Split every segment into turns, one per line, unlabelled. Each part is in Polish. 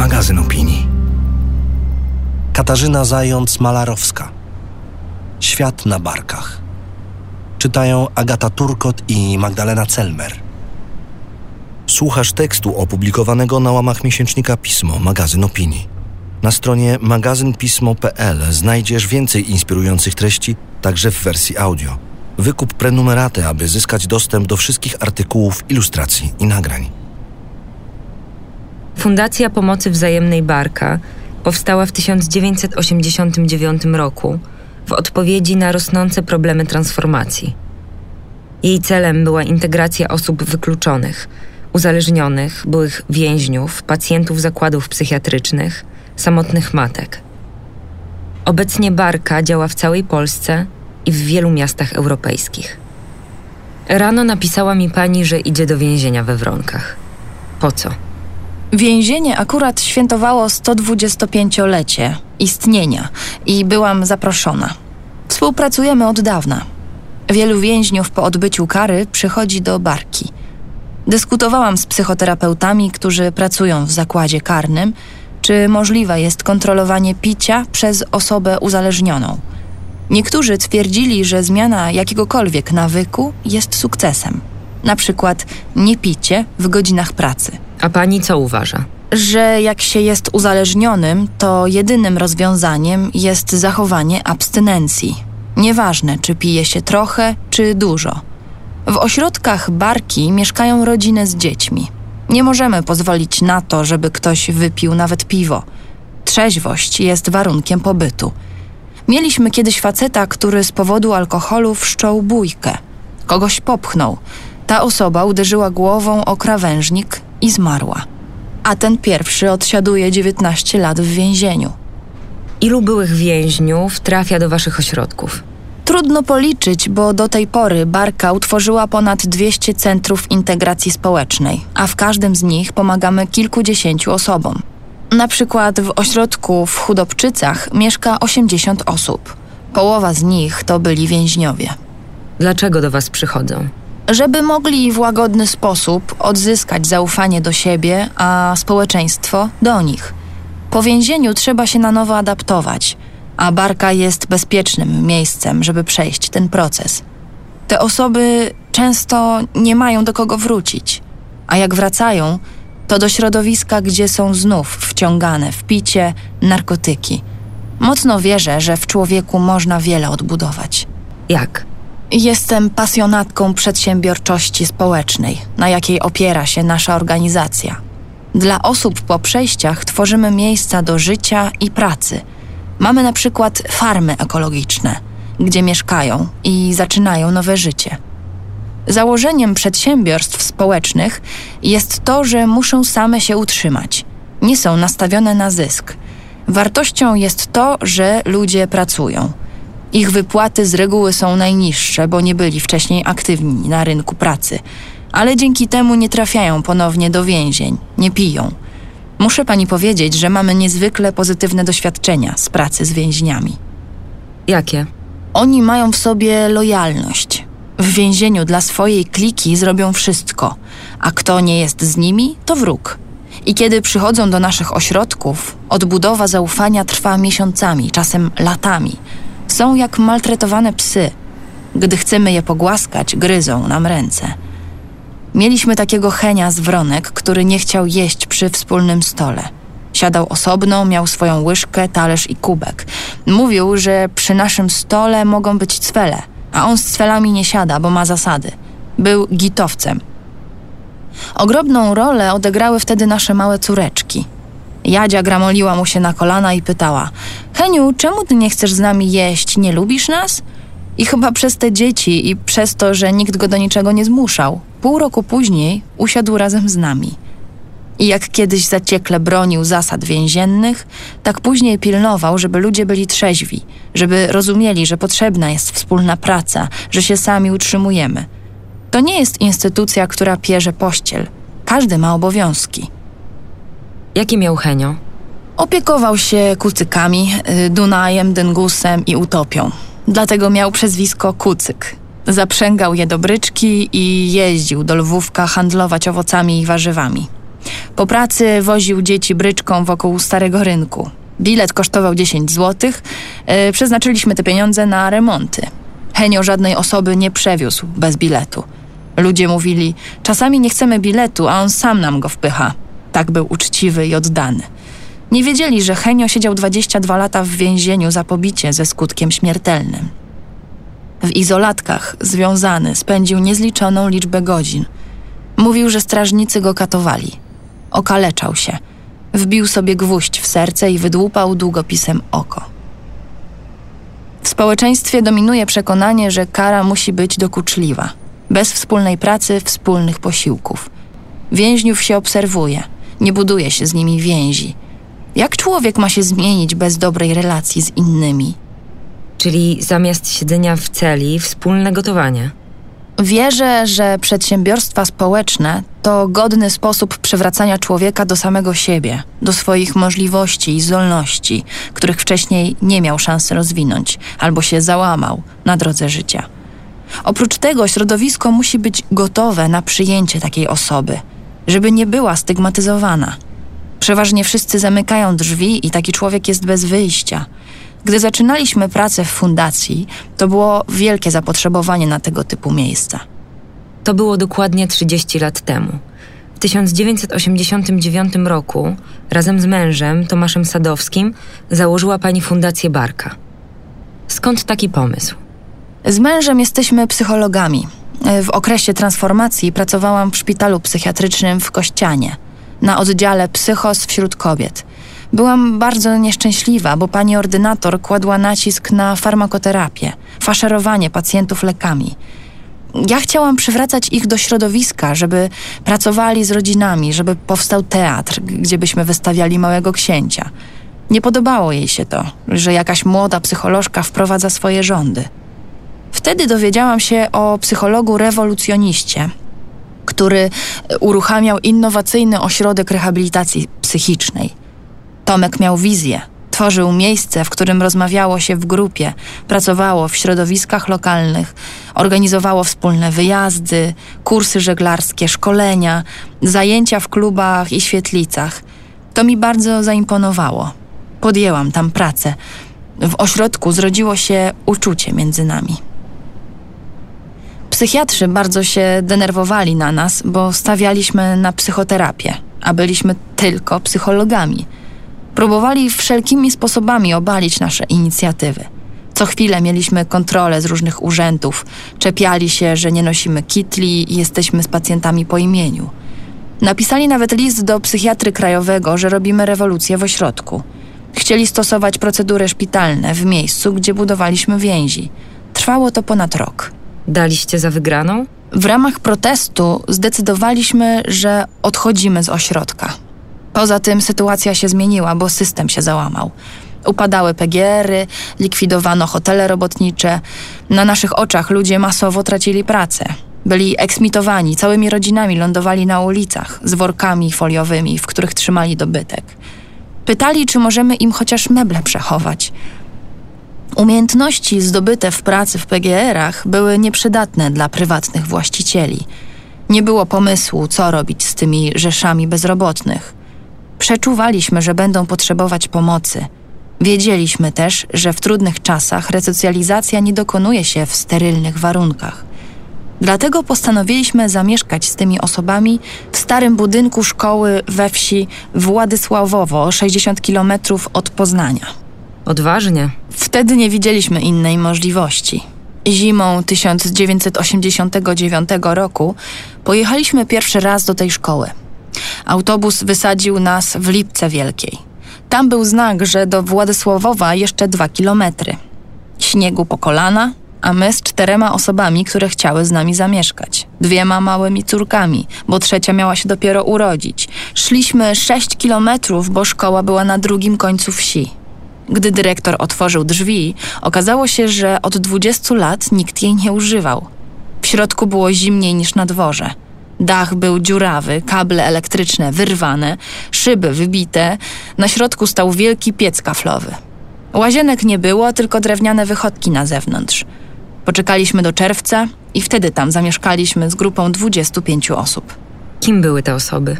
magazyn opinii. Katarzyna Zając-Malarowska. Świat na barkach. Czytają Agata Turkot i Magdalena Celmer. Słuchasz tekstu opublikowanego na łamach miesięcznika Pismo, magazyn opinii. Na stronie magazynpismo.pl znajdziesz więcej inspirujących treści, także w wersji audio. Wykup prenumeraty, aby zyskać dostęp do wszystkich artykułów, ilustracji i nagrań.
Fundacja Pomocy Wzajemnej Barka powstała w 1989 roku w odpowiedzi na rosnące problemy transformacji. Jej celem była integracja osób wykluczonych, uzależnionych, byłych więźniów, pacjentów zakładów psychiatrycznych, samotnych matek. Obecnie Barka działa w całej Polsce i w wielu miastach europejskich. Rano napisała mi pani, że idzie do więzienia we Wronkach. Po co?
Więzienie akurat świętowało 125-lecie istnienia i byłam zaproszona. Współpracujemy od dawna. Wielu więźniów po odbyciu kary przychodzi do barki. Dyskutowałam z psychoterapeutami, którzy pracują w zakładzie karnym, czy możliwe jest kontrolowanie picia przez osobę uzależnioną. Niektórzy twierdzili, że zmiana jakiegokolwiek nawyku jest sukcesem. Na przykład niepicie w godzinach pracy.
A pani co uważa?
Że jak się jest uzależnionym, to jedynym rozwiązaniem jest zachowanie abstynencji. Nieważne, czy pije się trochę, czy dużo. W ośrodkach barki mieszkają rodziny z dziećmi. Nie możemy pozwolić na to, żeby ktoś wypił nawet piwo. Trzeźwość jest warunkiem pobytu. Mieliśmy kiedyś faceta, który z powodu alkoholu wszczął bójkę. Kogoś popchnął. Ta osoba uderzyła głową o krawężnik i zmarła. A ten pierwszy odsiaduje 19 lat w więzieniu.
Ilu byłych więźniów trafia do waszych ośrodków?
Trudno policzyć, bo do tej pory Barka utworzyła ponad 200 centrów integracji społecznej, a w każdym z nich pomagamy kilkudziesięciu osobom. Na przykład w ośrodku w Chudobczycach mieszka 80 osób. Połowa z nich to byli więźniowie.
Dlaczego do was przychodzą?
Żeby mogli w łagodny sposób odzyskać zaufanie do siebie, a społeczeństwo do nich. Po więzieniu trzeba się na nowo adaptować, a barka jest bezpiecznym miejscem, żeby przejść ten proces. Te osoby często nie mają do kogo wrócić, a jak wracają, to do środowiska, gdzie są znów wciągane w picie, narkotyki. Mocno wierzę, że w człowieku można wiele odbudować.
Jak?
Jestem pasjonatką przedsiębiorczości społecznej, na jakiej opiera się nasza organizacja. Dla osób po przejściach tworzymy miejsca do życia i pracy. Mamy na przykład farmy ekologiczne, gdzie mieszkają i zaczynają nowe życie. Założeniem przedsiębiorstw społecznych jest to, że muszą same się utrzymać. Nie są nastawione na zysk. Wartością jest to, że ludzie pracują. Ich wypłaty z reguły są najniższe, bo nie byli wcześniej aktywni na rynku pracy, ale dzięki temu nie trafiają ponownie do więzień, nie piją. Muszę pani powiedzieć, że mamy niezwykle pozytywne doświadczenia z pracy z więźniami.
Jakie?
Oni mają w sobie lojalność. W więzieniu dla swojej kliki zrobią wszystko, a kto nie jest z nimi, to wróg. I kiedy przychodzą do naszych ośrodków, odbudowa zaufania trwa miesiącami, czasem latami. Są jak maltretowane psy. Gdy chcemy je pogłaskać, gryzą nam ręce. Mieliśmy takiego Henia z Wronek, który nie chciał jeść przy wspólnym stole. Siadał osobno, miał swoją łyżkę, talerz i kubek. Mówił, że przy naszym stole mogą być cwele, a on z cwelami nie siada, bo ma zasady. Był gitowcem. Ogromną rolę odegrały wtedy nasze małe córeczki. Jadzia gramoliła mu się na kolana i pytała: Heniu, czemu ty nie chcesz z nami jeść? Nie lubisz nas? I chyba przez te dzieci i przez to, że nikt go do niczego nie zmuszał, pół roku później usiadł razem z nami. I jak kiedyś zaciekle bronił zasad więziennych, tak później pilnował, żeby ludzie byli trzeźwi, żeby rozumieli, że potrzebna jest wspólna praca, że się sami utrzymujemy. To nie jest instytucja, która pierze pościel. Każdy ma obowiązki.
Jakie miał Henio?
Opiekował się kucykami, y, Dunajem, Dyngusem i Utopią. Dlatego miał przezwisko Kucyk. Zaprzęgał je do bryczki i jeździł do Lwówka handlować owocami i warzywami. Po pracy woził dzieci bryczką wokół starego rynku. Bilet kosztował 10 zł. E, przeznaczyliśmy te pieniądze na remonty. Henio żadnej osoby nie przewiózł bez biletu. Ludzie mówili, czasami nie chcemy biletu, a on sam nam go wpycha. Tak był uczciwy i oddany. Nie wiedzieli, że Henio siedział 22 lata w więzieniu za pobicie ze skutkiem śmiertelnym. W izolatkach, związany, spędził niezliczoną liczbę godzin. Mówił, że strażnicy go katowali. Okaleczał się. Wbił sobie gwóźdź w serce i wydłupał długopisem oko. W społeczeństwie dominuje przekonanie, że kara musi być dokuczliwa. Bez wspólnej pracy, wspólnych posiłków. Więźniów się obserwuje, nie buduje się z nimi więzi. Jak człowiek ma się zmienić bez dobrej relacji z innymi?
Czyli zamiast siedzenia w celi, wspólne gotowanie.
Wierzę, że przedsiębiorstwa społeczne to godny sposób przywracania człowieka do samego siebie, do swoich możliwości i zdolności, których wcześniej nie miał szansy rozwinąć albo się załamał na drodze życia. Oprócz tego środowisko musi być gotowe na przyjęcie takiej osoby, żeby nie była stygmatyzowana. Przeważnie wszyscy zamykają drzwi i taki człowiek jest bez wyjścia. Gdy zaczynaliśmy pracę w fundacji, to było wielkie zapotrzebowanie na tego typu miejsca.
To było dokładnie 30 lat temu. W 1989 roku razem z mężem, Tomaszem Sadowskim, założyła pani Fundację Barka. Skąd taki pomysł?
Z mężem jesteśmy psychologami. W okresie transformacji pracowałam w szpitalu psychiatrycznym w Kościanie, na oddziale psychos wśród kobiet. Byłam bardzo nieszczęśliwa, bo pani ordynator kładła nacisk na farmakoterapię, faszerowanie pacjentów lekami. Ja chciałam przywracać ich do środowiska, żeby pracowali z rodzinami, żeby powstał teatr, gdzie byśmy wystawiali małego księcia. Nie podobało jej się to, że jakaś młoda psycholożka wprowadza swoje rządy. Wtedy dowiedziałam się o psychologu rewolucjoniście, który uruchamiał innowacyjny ośrodek rehabilitacji psychicznej. Tomek miał wizję. Tworzył miejsce, w którym rozmawiało się w grupie, pracowało w środowiskach lokalnych, organizowało wspólne wyjazdy, kursy żeglarskie, szkolenia, zajęcia w klubach i świetlicach. To mi bardzo zaimponowało. Podjęłam tam pracę. W ośrodku zrodziło się uczucie między nami. Psychiatrzy bardzo się denerwowali na nas, bo stawialiśmy na psychoterapię, a byliśmy tylko psychologami. Próbowali wszelkimi sposobami obalić nasze inicjatywy. Co chwilę mieliśmy kontrolę z różnych urzędów, czepiali się, że nie nosimy kitli i jesteśmy z pacjentami po imieniu. Napisali nawet list do psychiatry krajowego, że robimy rewolucję w ośrodku. Chcieli stosować procedury szpitalne w miejscu, gdzie budowaliśmy więzi. Trwało to ponad rok.
Daliście za wygraną?
W ramach protestu zdecydowaliśmy, że odchodzimy z ośrodka. Poza tym sytuacja się zmieniła, bo system się załamał. Upadały PGR-y, likwidowano hotele robotnicze. Na naszych oczach ludzie masowo tracili pracę. Byli eksmitowani, całymi rodzinami lądowali na ulicach z workami foliowymi, w których trzymali dobytek. Pytali, czy możemy im chociaż meble przechować. Umiejętności zdobyte w pracy w PGR-ach były nieprzydatne dla prywatnych właścicieli. Nie było pomysłu, co robić z tymi rzeszami bezrobotnych. Przeczuwaliśmy, że będą potrzebować pomocy. Wiedzieliśmy też, że w trudnych czasach resocjalizacja nie dokonuje się w sterylnych warunkach. Dlatego postanowiliśmy zamieszkać z tymi osobami w starym budynku szkoły we wsi Władysławowo, 60 km od Poznania.
Odważnie.
Wtedy nie widzieliśmy innej możliwości. Zimą 1989 roku pojechaliśmy pierwszy raz do tej szkoły. Autobus wysadził nas w Lipce Wielkiej. Tam był znak, że do Władysławowa jeszcze dwa kilometry. Śniegu po kolana, a my z czterema osobami, które chciały z nami zamieszkać. Dwiema małymi córkami, bo trzecia miała się dopiero urodzić. Szliśmy sześć kilometrów, bo szkoła była na drugim końcu wsi. Gdy dyrektor otworzył drzwi, okazało się, że od 20 lat nikt jej nie używał. W środku było zimniej niż na dworze. Dach był dziurawy, kable elektryczne wyrwane, szyby wybite, na środku stał wielki piec kaflowy. Łazienek nie było, tylko drewniane wychodki na zewnątrz. Poczekaliśmy do czerwca i wtedy tam zamieszkaliśmy z grupą 25 osób.
Kim były te osoby?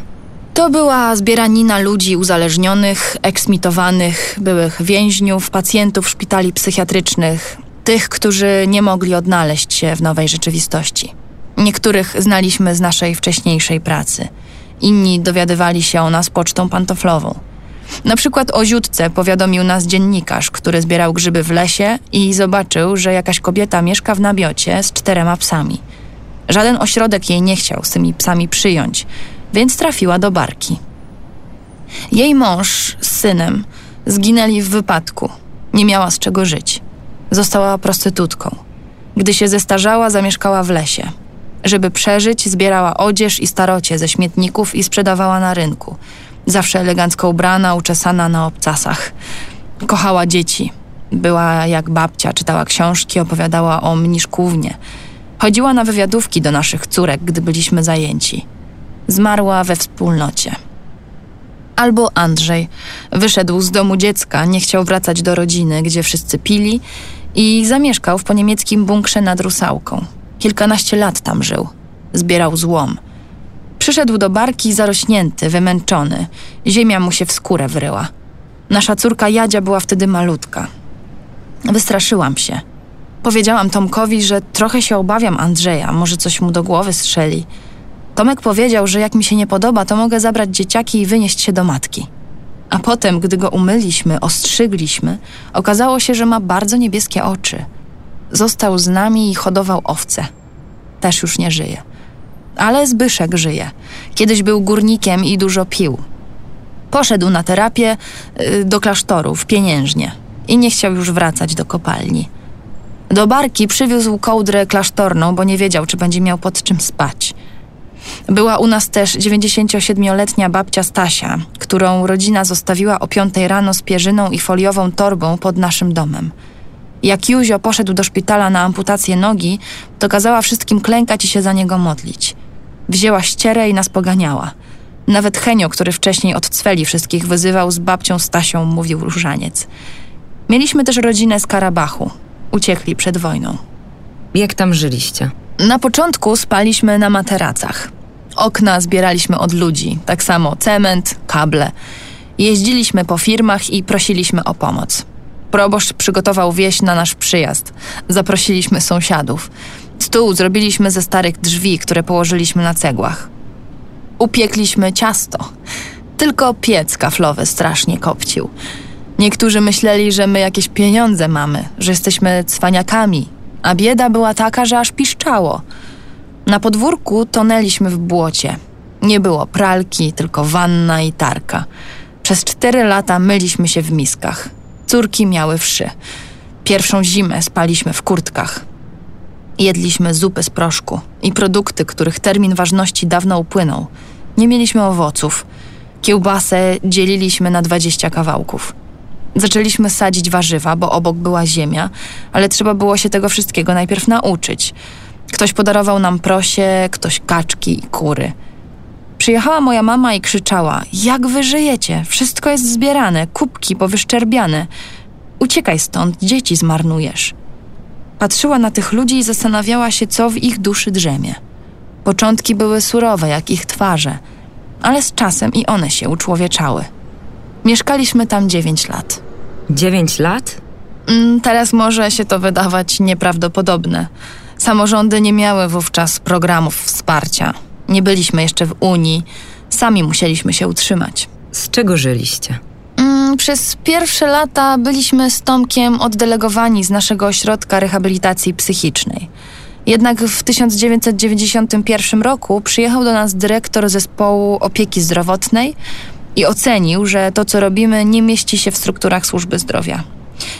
To była zbieranina ludzi uzależnionych, eksmitowanych, byłych więźniów, pacjentów szpitali psychiatrycznych, tych, którzy nie mogli odnaleźć się w nowej rzeczywistości. Niektórych znaliśmy z naszej wcześniejszej pracy, inni dowiadywali się o nas pocztą pantoflową. Na przykład o ziutce powiadomił nas dziennikarz, który zbierał grzyby w lesie i zobaczył, że jakaś kobieta mieszka w namiocie z czterema psami. Żaden ośrodek jej nie chciał z tymi psami przyjąć, więc trafiła do barki. Jej mąż z synem zginęli w wypadku. Nie miała z czego żyć. Została prostytutką. Gdy się zestarzała, zamieszkała w lesie. Żeby przeżyć, zbierała odzież i starocie ze śmietników i sprzedawała na rynku. Zawsze elegancko ubrana, uczesana na obcasach. Kochała dzieci. Była jak babcia, czytała książki, opowiadała o mniszkównie. Chodziła na wywiadówki do naszych córek, gdy byliśmy zajęci. Zmarła we wspólnocie. Albo Andrzej wyszedł z domu dziecka, nie chciał wracać do rodziny, gdzie wszyscy pili i zamieszkał w poniemieckim bunkrze nad Rusałką. Kilkanaście lat tam żył. Zbierał złom. Przyszedł do barki zarośnięty, wymęczony. Ziemia mu się w skórę wryła. Nasza córka Jadzia była wtedy malutka. Wystraszyłam się. Powiedziałam Tomkowi, że trochę się obawiam Andrzeja, może coś mu do głowy strzeli. Tomek powiedział, że jak mi się nie podoba, to mogę zabrać dzieciaki i wynieść się do matki. A potem, gdy go umyliśmy, ostrzygliśmy, okazało się, że ma bardzo niebieskie oczy. Został z nami i hodował owce. Też już nie żyje. Ale Zbyszek żyje. Kiedyś był górnikiem i dużo pił. Poszedł na terapię y, do klasztoru w pieniężnie i nie chciał już wracać do kopalni. Do barki przywiózł kołdrę klasztorną, bo nie wiedział, czy będzie miał pod czym spać. Była u nas też 97-letnia babcia Stasia, którą rodzina zostawiła o 5 rano z pierzyną i foliową torbą pod naszym domem. Jak Józio poszedł do szpitala na amputację nogi, to kazała wszystkim klękać i się za niego modlić. Wzięła ścierę i nas poganiała. Nawet Henio, który wcześniej od cweli wszystkich wyzywał, z babcią Stasią mówił różaniec. Mieliśmy też rodzinę z Karabachu. Uciekli przed wojną.
Jak tam żyliście?
Na początku spaliśmy na materacach. Okna zbieraliśmy od ludzi, tak samo cement, kable. Jeździliśmy po firmach i prosiliśmy o pomoc. Proboszcz przygotował wieś na nasz przyjazd. Zaprosiliśmy sąsiadów. Stół zrobiliśmy ze starych drzwi, które położyliśmy na cegłach. Upiekliśmy ciasto. Tylko piec kaflowy strasznie kopcił. Niektórzy myśleli, że my jakieś pieniądze mamy, że jesteśmy cwaniakami, a bieda była taka, że aż piszczało. Na podwórku tonęliśmy w błocie. Nie było pralki, tylko wanna i tarka. Przez cztery lata myliśmy się w miskach. Córki miały wszy. Pierwszą zimę spaliśmy w kurtkach. Jedliśmy zupy z proszku i produkty, których termin ważności dawno upłynął. Nie mieliśmy owoców. Kiełbasę dzieliliśmy na dwadzieścia kawałków. Zaczęliśmy sadzić warzywa, bo obok była ziemia, ale trzeba było się tego wszystkiego najpierw nauczyć. Ktoś podarował nam prosie, ktoś kaczki i kury. Przyjechała moja mama i krzyczała: Jak wy żyjecie? Wszystko jest zbierane, kubki powyszczerbiane. Uciekaj stąd, dzieci zmarnujesz. Patrzyła na tych ludzi i zastanawiała się, co w ich duszy drzemie. Początki były surowe, jak ich twarze, ale z czasem i one się uczłowieczały. Mieszkaliśmy tam dziewięć lat.
Dziewięć lat?
Mm, Teraz może się to wydawać nieprawdopodobne. Samorządy nie miały wówczas programów wsparcia. Nie byliśmy jeszcze w Unii. Sami musieliśmy się utrzymać.
Z czego żyliście?
Mm, Przez pierwsze lata byliśmy z Tomkiem oddelegowani z naszego ośrodka rehabilitacji psychicznej. Jednak w 1991 roku przyjechał do nas dyrektor zespołu opieki zdrowotnej i ocenił, że to, co robimy, nie mieści się w strukturach służby zdrowia.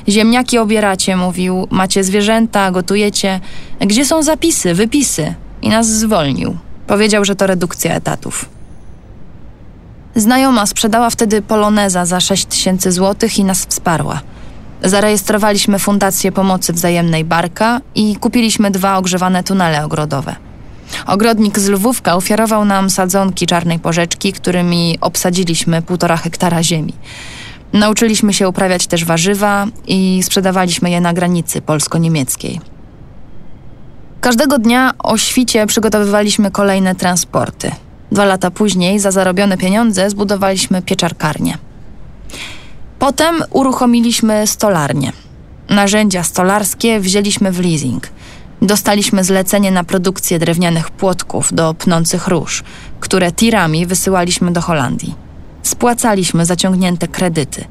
Ziemniaki obieracie, mówił, macie zwierzęta, gotujecie. Gdzie są zapisy, wypisy? I nas zwolnił. Powiedział, że to redukcja etatów. Znajoma sprzedała wtedy poloneza za 6 tysięcy złotych i nas wsparła. Zarejestrowaliśmy Fundację Pomocy Wzajemnej Barka i kupiliśmy dwa ogrzewane tunele ogrodowe. Ogrodnik z Lwówka ofiarował nam sadzonki czarnej porzeczki, którymi obsadziliśmy półtora hektara ziemi. Nauczyliśmy się uprawiać też warzywa i sprzedawaliśmy je na granicy polsko-niemieckiej. Każdego dnia o świcie przygotowywaliśmy kolejne transporty. Dwa lata później za zarobione pieniądze zbudowaliśmy pieczarkarnię. Potem uruchomiliśmy stolarnię. Narzędzia stolarskie wzięliśmy w leasing. Dostaliśmy zlecenie na produkcję drewnianych płotków do pnących róż, które tirami wysyłaliśmy do Holandii. Spłacaliśmy zaciągnięte kredyty.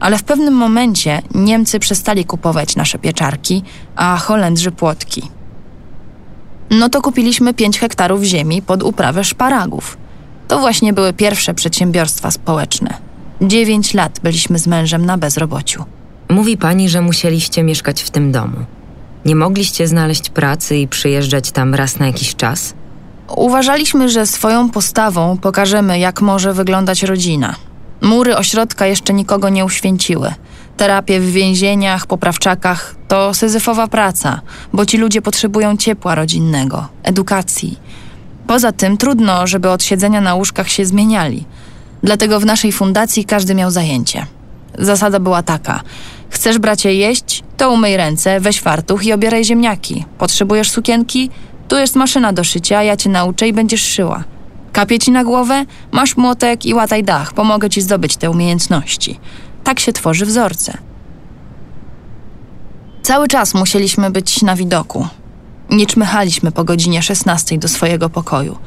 Ale w pewnym momencie Niemcy przestali kupować nasze pieczarki, a Holendrzy płotki. No to kupiliśmy 5 hektarów ziemi pod uprawę szparagów. To właśnie były pierwsze przedsiębiorstwa społeczne. 9 lat byliśmy z mężem na bezrobociu.
Mówi pani, że musieliście mieszkać w tym domu. Nie mogliście znaleźć pracy i przyjeżdżać tam raz na jakiś czas?
Uważaliśmy, że swoją postawą pokażemy, jak może wyglądać rodzina. Mury ośrodka jeszcze nikogo nie uświęciły. Terapie w więzieniach, poprawczakach to syzyfowa praca, bo ci ludzie potrzebują ciepła rodzinnego, edukacji. Poza tym trudno, żeby od siedzenia na łóżkach się zmieniali. Dlatego w naszej fundacji każdy miał zajęcie. Zasada była taka: chcesz bracie jeść, to umyj ręce, weź fartuch i obieraj ziemniaki. Potrzebujesz sukienki? Tu jest maszyna do szycia, ja cię nauczę i będziesz szyła. Kapie ci na głowę? Masz młotek i łataj dach, pomogę ci zdobyć te umiejętności. Tak się tworzy wzorce. Cały czas musieliśmy być na widoku. Nie czmychaliśmy po godzinie 16 do swojego pokoju.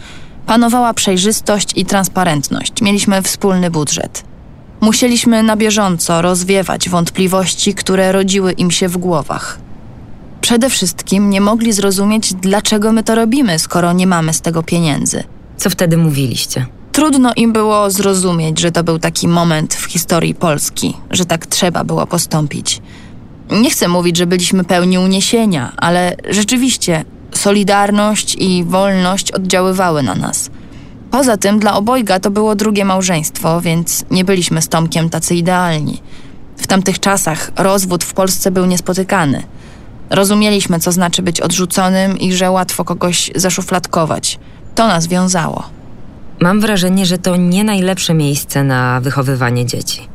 Panowała przejrzystość i transparentność. Mieliśmy wspólny budżet. Musieliśmy na bieżąco rozwiewać wątpliwości, które rodziły im się w głowach. Przede wszystkim nie mogli zrozumieć, dlaczego my to robimy, skoro nie mamy z tego pieniędzy.
Co wtedy mówiliście?
Trudno im było zrozumieć, że to był taki moment w historii Polski, że tak trzeba było postąpić. Nie chcę mówić, że byliśmy pełni uniesienia, ale rzeczywiście solidarność i wolność oddziaływały na nas. Poza tym dla obojga to było drugie małżeństwo, więc nie byliśmy z Tomkiem tacy idealni. W tamtych czasach rozwód w Polsce był niespotykany. Rozumieliśmy, co znaczy być odrzuconym i że łatwo kogoś zaszufladkować. To nas wiązało.
Mam wrażenie, że to nie najlepsze miejsce na wychowywanie dzieci.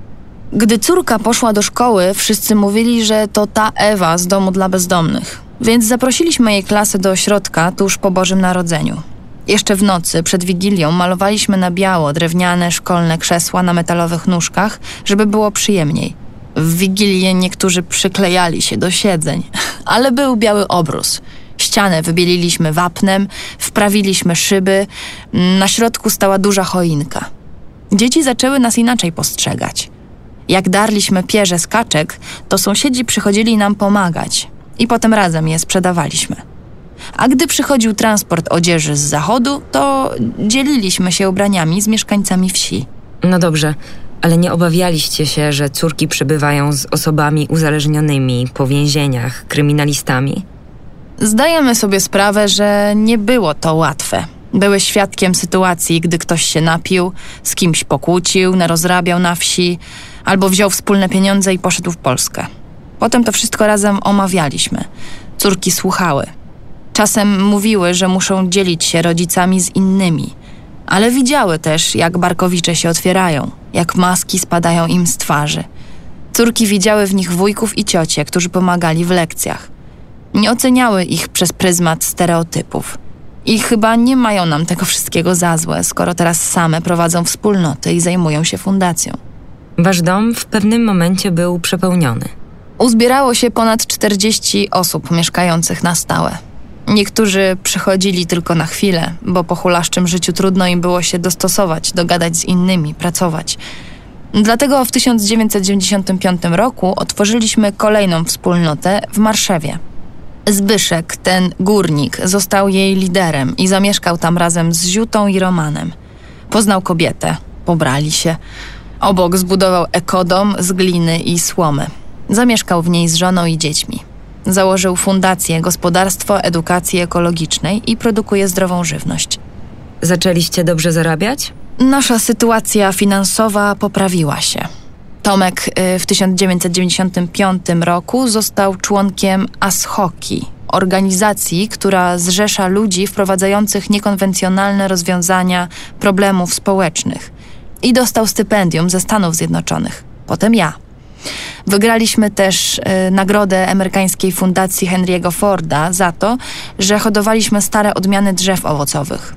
Gdy córka poszła do szkoły, wszyscy mówili, że to ta Ewa z domu dla bezdomnych. Więc zaprosiliśmy jej klasę do ośrodka tuż po Bożym Narodzeniu. Jeszcze w nocy, przed Wigilią, malowaliśmy na biało drewniane szkolne krzesła na metalowych nóżkach, żeby było przyjemniej. W Wigilię niektórzy przyklejali się do siedzeń, ale był biały obrus. Ścianę wybieliliśmy wapnem, wprawiliśmy szyby, na środku stała duża choinka. Dzieci zaczęły nas inaczej postrzegać. Jak darliśmy pierze z kaczek, to sąsiedzi przychodzili nam pomagać i potem razem je sprzedawaliśmy. A gdy przychodził transport odzieży z zachodu, to dzieliliśmy się ubraniami z mieszkańcami wsi.
No dobrze, ale nie obawialiście się, że córki przybywają z osobami uzależnionymi po więzieniach, kryminalistami?
Zdajemy sobie sprawę, że nie było to łatwe. Były świadkiem sytuacji, gdy ktoś się napił, z kimś pokłócił, narozrabiał na wsi, albo wziął wspólne pieniądze i poszedł w Polskę. Potem to wszystko razem omawialiśmy. Córki słuchały. Czasem mówiły, że muszą dzielić się rodzicami z innymi, ale widziały też, jak barkowicze się otwierają, jak maski spadają im z twarzy. Córki widziały w nich wujków i ciocie, którzy pomagali w lekcjach. Nie oceniały ich przez pryzmat stereotypów. I chyba nie mają nam tego wszystkiego za złe, skoro teraz same prowadzą wspólnoty i zajmują się fundacją.
Wasz dom w pewnym momencie był przepełniony.
Uzbierało się ponad 40 osób mieszkających na stałe. Niektórzy przychodzili tylko na chwilę, bo po hulaszczym życiu trudno im było się dostosować, dogadać z innymi, pracować. Dlatego w 1995 roku otworzyliśmy kolejną wspólnotę w Marszewie. Zbyszek, ten górnik, został jej liderem i zamieszkał tam razem z Ziutą i Romanem. Poznał kobietę, pobrali się. Obok zbudował ekodom z gliny i słomy. Zamieszkał w niej z żoną i dziećmi. Założył fundację Gospodarstwo Edukacji Ekologicznej i produkuje zdrową żywność.
Zaczęliście dobrze zarabiać?
Nasza sytuacja finansowa poprawiła się. Tomek y, w 1995 roku został członkiem ASHOKI, organizacji, która zrzesza ludzi wprowadzających niekonwencjonalne rozwiązania problemów społecznych i dostał stypendium ze Stanów Zjednoczonych. Potem ja. Wygraliśmy też y, nagrodę amerykańskiej fundacji Henry'ego Forda za to, że hodowaliśmy stare odmiany drzew owocowych.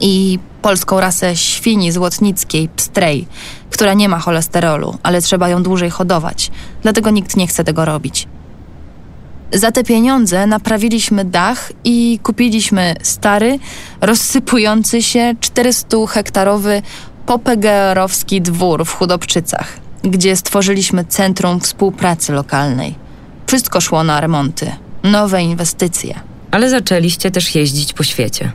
i polską rasę świni złotnickiej, pstrej, która nie ma cholesterolu, ale trzeba ją dłużej hodować, dlatego nikt nie chce tego robić. Za te pieniądze naprawiliśmy dach i kupiliśmy stary, rozsypujący się 400-hektarowy popegeerowski dwór w Chudobczycach, gdzie stworzyliśmy centrum współpracy lokalnej. Wszystko szło na remonty, nowe inwestycje.
Ale zaczęliście też jeździć po świecie.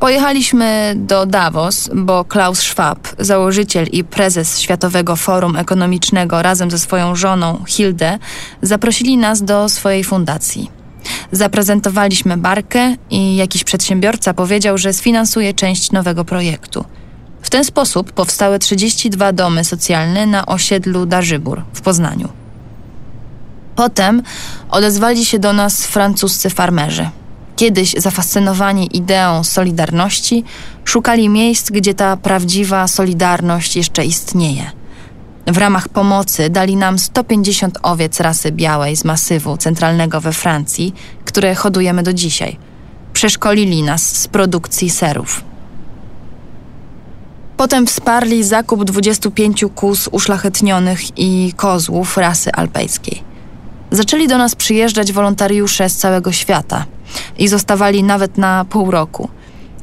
Pojechaliśmy do Davos, bo Klaus Schwab, założyciel i prezes Światowego Forum Ekonomicznego razem ze swoją żoną Hilde, zaprosili nas do swojej fundacji. Zaprezentowaliśmy barkę i jakiś przedsiębiorca powiedział, że sfinansuje część nowego projektu. W ten sposób powstały 32 domy socjalne na osiedlu Darzybór w Poznaniu. Potem odezwali się do nas francuscy farmerzy – Kiedyś zafascynowani ideą solidarności, szukali miejsc, gdzie ta prawdziwa solidarność jeszcze istnieje. W ramach pomocy dali nam 150 owiec rasy białej z masywu centralnego we Francji, które hodujemy do dzisiaj. Przeszkolili nas z produkcji serów. Potem wsparli zakup 25 kóz uszlachetnionych i kozłów rasy alpejskiej. Zaczęli do nas przyjeżdżać wolontariusze z całego świata – i zostawali nawet na pół roku.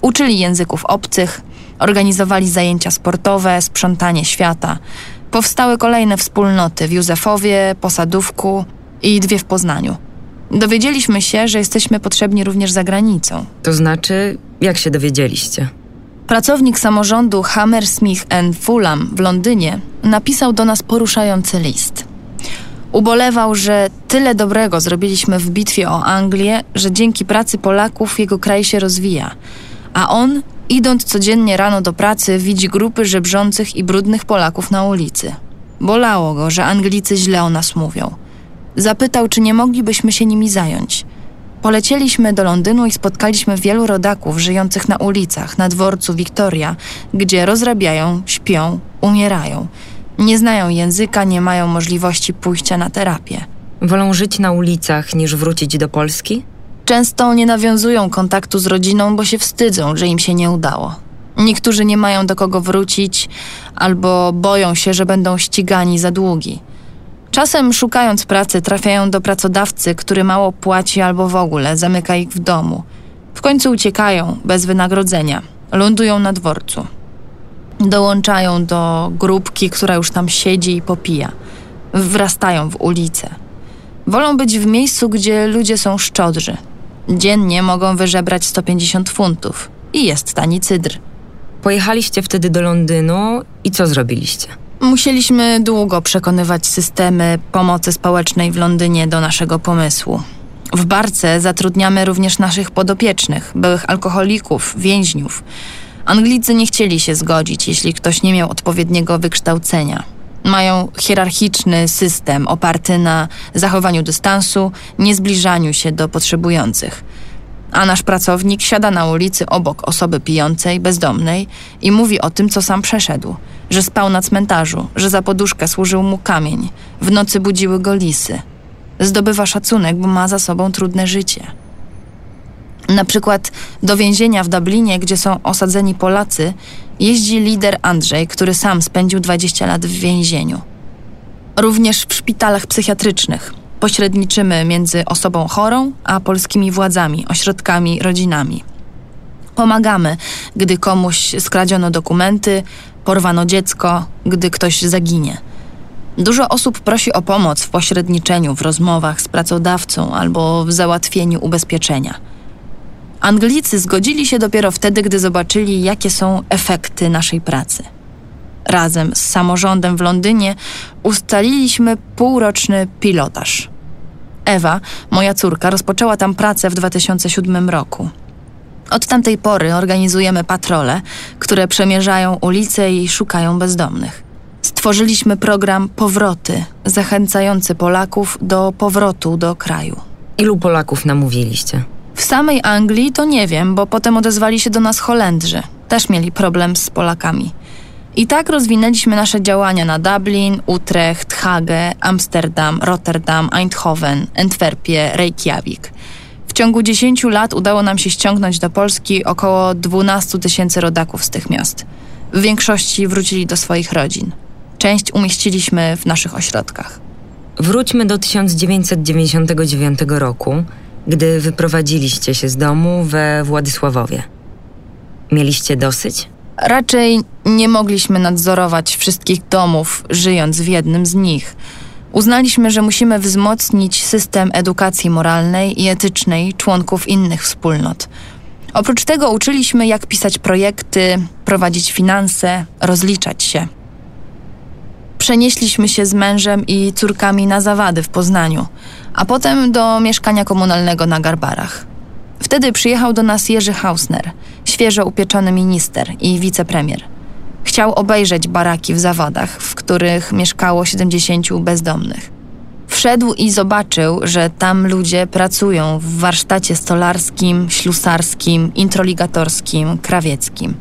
Uczyli języków obcych, organizowali zajęcia sportowe, sprzątanie świata. Powstały kolejne wspólnoty w Józefowie, Posadówku i dwie w Poznaniu. Dowiedzieliśmy się, że jesteśmy potrzebni również za granicą.
To znaczy, jak się dowiedzieliście?
Pracownik samorządu Hammersmith Fulham w Londynie napisał do nas poruszający list. Ubolewał, że tyle dobrego zrobiliśmy w bitwie o Anglię, że dzięki pracy Polaków jego kraj się rozwija. A on, idąc codziennie rano do pracy, widzi grupy żebrzących i brudnych Polaków na ulicy. Bolało go, że Anglicy źle o nas mówią. Zapytał, czy nie moglibyśmy się nimi zająć. Polecieliśmy do Londynu i spotkaliśmy wielu rodaków żyjących na ulicach, na dworcu Victoria, gdzie rozrabiają, śpią, umierają – nie znają języka, nie mają możliwości pójścia na terapię.
Wolą żyć na ulicach niż wrócić do Polski?
Często nie nawiązują kontaktu z rodziną, bo się wstydzą, że im się nie udało. Niektórzy nie mają do kogo wrócić albo boją się, że będą ścigani za długi. Czasem szukając pracy trafiają do pracodawcy, który mało płaci albo w ogóle zamyka ich w domu. W końcu uciekają bez wynagrodzenia, lądują na dworcu dołączają do grupki, która już tam siedzi i popija. Wrastają w ulicę. Wolą być w miejscu, gdzie ludzie są szczodrzy. Dziennie mogą wyżebrać 150 funtów i jest tani cydr.
Pojechaliście wtedy do Londynu i co zrobiliście?
Musieliśmy długo przekonywać systemy pomocy społecznej w Londynie do naszego pomysłu. W barce zatrudniamy również naszych podopiecznych, byłych alkoholików, więźniów. Anglicy nie chcieli się zgodzić, jeśli ktoś nie miał odpowiedniego wykształcenia. Mają hierarchiczny system oparty na zachowaniu dystansu, niezbliżaniu się do potrzebujących. A nasz pracownik siada na ulicy obok osoby pijącej, bezdomnej i mówi o tym, co sam przeszedł. Że spał na cmentarzu, że za poduszkę służył mu kamień, w nocy budziły go lisy. Zdobywa szacunek, bo ma za sobą trudne życie. Na przykład do więzienia w Dublinie, gdzie są osadzeni Polacy, jeździ lider Andrzej, który sam spędził 20 lat w więzieniu. Również w szpitalach psychiatrycznych pośredniczymy między osobą chorą a polskimi władzami, ośrodkami, rodzinami. Pomagamy, gdy komuś skradziono dokumenty, porwano dziecko, gdy ktoś zaginie. Dużo osób prosi o pomoc w pośredniczeniu, w rozmowach z pracodawcą albo w załatwieniu ubezpieczenia. Anglicy zgodzili się dopiero wtedy, gdy zobaczyli, jakie są efekty naszej pracy. Razem z samorządem w Londynie ustaliliśmy półroczny pilotaż. Ewa, moja córka, rozpoczęła tam pracę w 2007 roku. Od tamtej pory organizujemy patrole, które przemierzają ulice i szukają bezdomnych. Stworzyliśmy program Powroty, zachęcający Polaków do powrotu do kraju.
Ilu Polaków namówiliście?
W samej Anglii to nie wiem, bo potem odezwali się do nas Holendrzy. Też mieli problem z Polakami. I tak rozwinęliśmy nasze działania na Dublin, Utrecht, Hage, Amsterdam, Rotterdam, Eindhoven, Antwerpie, Reykjavik. W ciągu 10 lat udało nam się ściągnąć do Polski około 12 tysięcy rodaków z tych miast. W większości wrócili do swoich rodzin. Część umieściliśmy w naszych ośrodkach.
Wróćmy do 1999 roku, gdy wyprowadziliście się z domu we Władysławowie. Mieliście dosyć?
Raczej nie mogliśmy nadzorować wszystkich domów, żyjąc w jednym z nich. Uznaliśmy, że musimy wzmocnić system edukacji moralnej i etycznej członków innych wspólnot. Oprócz tego uczyliśmy, jak pisać projekty, prowadzić finanse, rozliczać się. Przenieśliśmy się z mężem i córkami na zawady w Poznaniu, a potem do mieszkania komunalnego na Garbarach. Wtedy przyjechał do nas Jerzy Hausner, świeżo upieczony minister i wicepremier. Chciał obejrzeć baraki w zawadach, w których mieszkało 70 bezdomnych. Wszedł i zobaczył, że tam ludzie pracują w warsztacie stolarskim, ślusarskim, introligatorskim, krawieckim.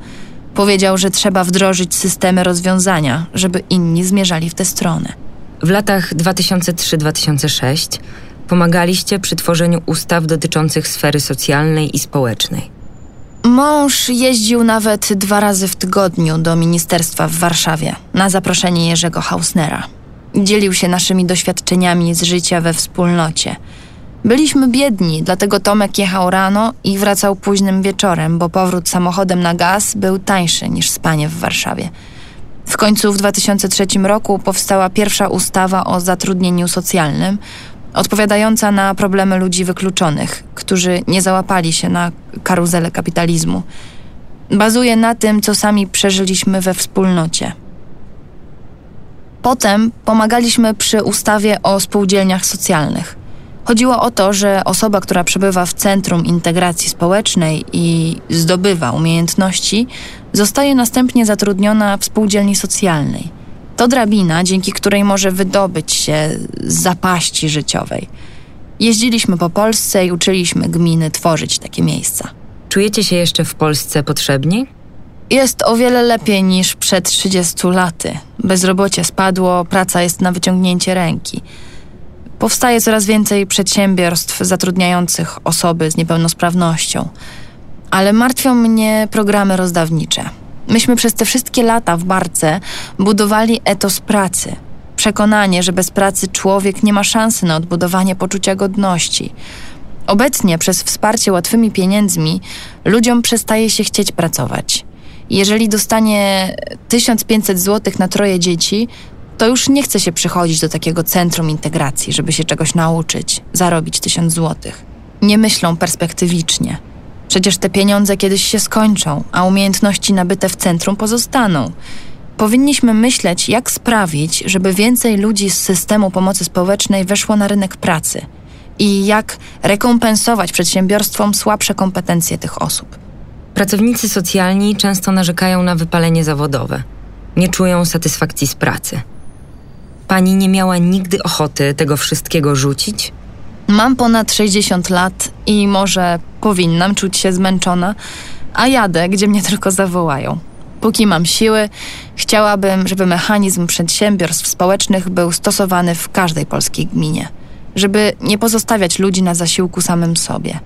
Powiedział, że trzeba wdrożyć systemy rozwiązania, żeby inni zmierzali w tę stronę.
W latach 2003-2006 pomagaliście przy tworzeniu ustaw dotyczących sfery socjalnej i społecznej.
Mąż jeździł nawet dwa razy w tygodniu do ministerstwa w Warszawie na zaproszenie Jerzego Hausnera. Dzielił się naszymi doświadczeniami z życia we wspólnocie. Byliśmy biedni, dlatego Tomek jechał rano i wracał późnym wieczorem, bo powrót samochodem na gaz był tańszy niż spanie w Warszawie. W końcu w 2003 roku powstała pierwsza ustawa o zatrudnieniu socjalnym, odpowiadająca na problemy ludzi wykluczonych, którzy nie załapali się na karuzelę kapitalizmu. Bazuje na tym, co sami przeżyliśmy we wspólnocie. Potem pomagaliśmy przy ustawie o spółdzielniach socjalnych. Chodziło o to, że osoba, która przebywa w centrum integracji społecznej i zdobywa umiejętności, zostaje następnie zatrudniona w spółdzielni socjalnej. To drabina, dzięki której może wydobyć się z zapaści życiowej. Jeździliśmy po Polsce i uczyliśmy gminy tworzyć takie miejsca.
Czujecie się jeszcze w Polsce potrzebni?
Jest o wiele lepiej niż przed 30 laty. Bezrobocie spadło, praca jest na wyciągnięcie ręki. Powstaje coraz więcej przedsiębiorstw zatrudniających osoby z niepełnosprawnością. Ale martwią mnie programy rozdawnicze. Myśmy przez te wszystkie lata w barce budowali etos pracy. Przekonanie, że bez pracy człowiek nie ma szansy na odbudowanie poczucia godności. Obecnie przez wsparcie łatwymi pieniędzmi ludziom przestaje się chcieć pracować. Jeżeli dostanie 1500 zł na troje dzieci, to już nie chce się przychodzić do takiego centrum integracji, żeby się czegoś nauczyć, zarobić 1000 zł. Nie myślą perspektywicznie. Przecież te pieniądze kiedyś się skończą, a umiejętności nabyte w centrum pozostaną. Powinniśmy myśleć, jak sprawić, żeby więcej ludzi z systemu pomocy społecznej weszło na rynek pracy i jak rekompensować przedsiębiorstwom słabsze kompetencje tych osób.
Pracownicy socjalni często narzekają na wypalenie zawodowe. Nie czują satysfakcji z pracy. Pani nie miała nigdy ochoty tego wszystkiego rzucić?
Mam ponad 60 lat i może powinnam czuć się zmęczona, a jadę, gdzie mnie tylko zawołają. Póki mam siły, chciałabym, żeby mechanizm przedsiębiorstw społecznych był stosowany w każdej polskiej gminie, żeby nie pozostawiać ludzi na zasiłku samym sobie.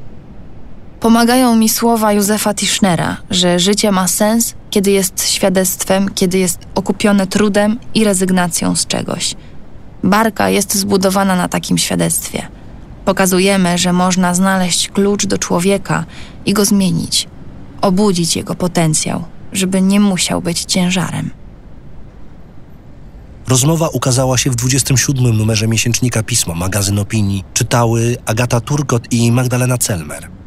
Pomagają mi słowa Józefa Tischnera, że życie ma sens, kiedy jest świadectwem, kiedy jest okupione trudem i rezygnacją z czegoś. Barka jest zbudowana na takim świadectwie. Pokazujemy, że można znaleźć klucz do człowieka i go zmienić, obudzić jego potencjał, żeby nie musiał być ciężarem.
Rozmowa ukazała się w 27 numerze miesięcznika Pismo, magazyn opinii. Czytały Agata Turkot i Magdalena Celmer.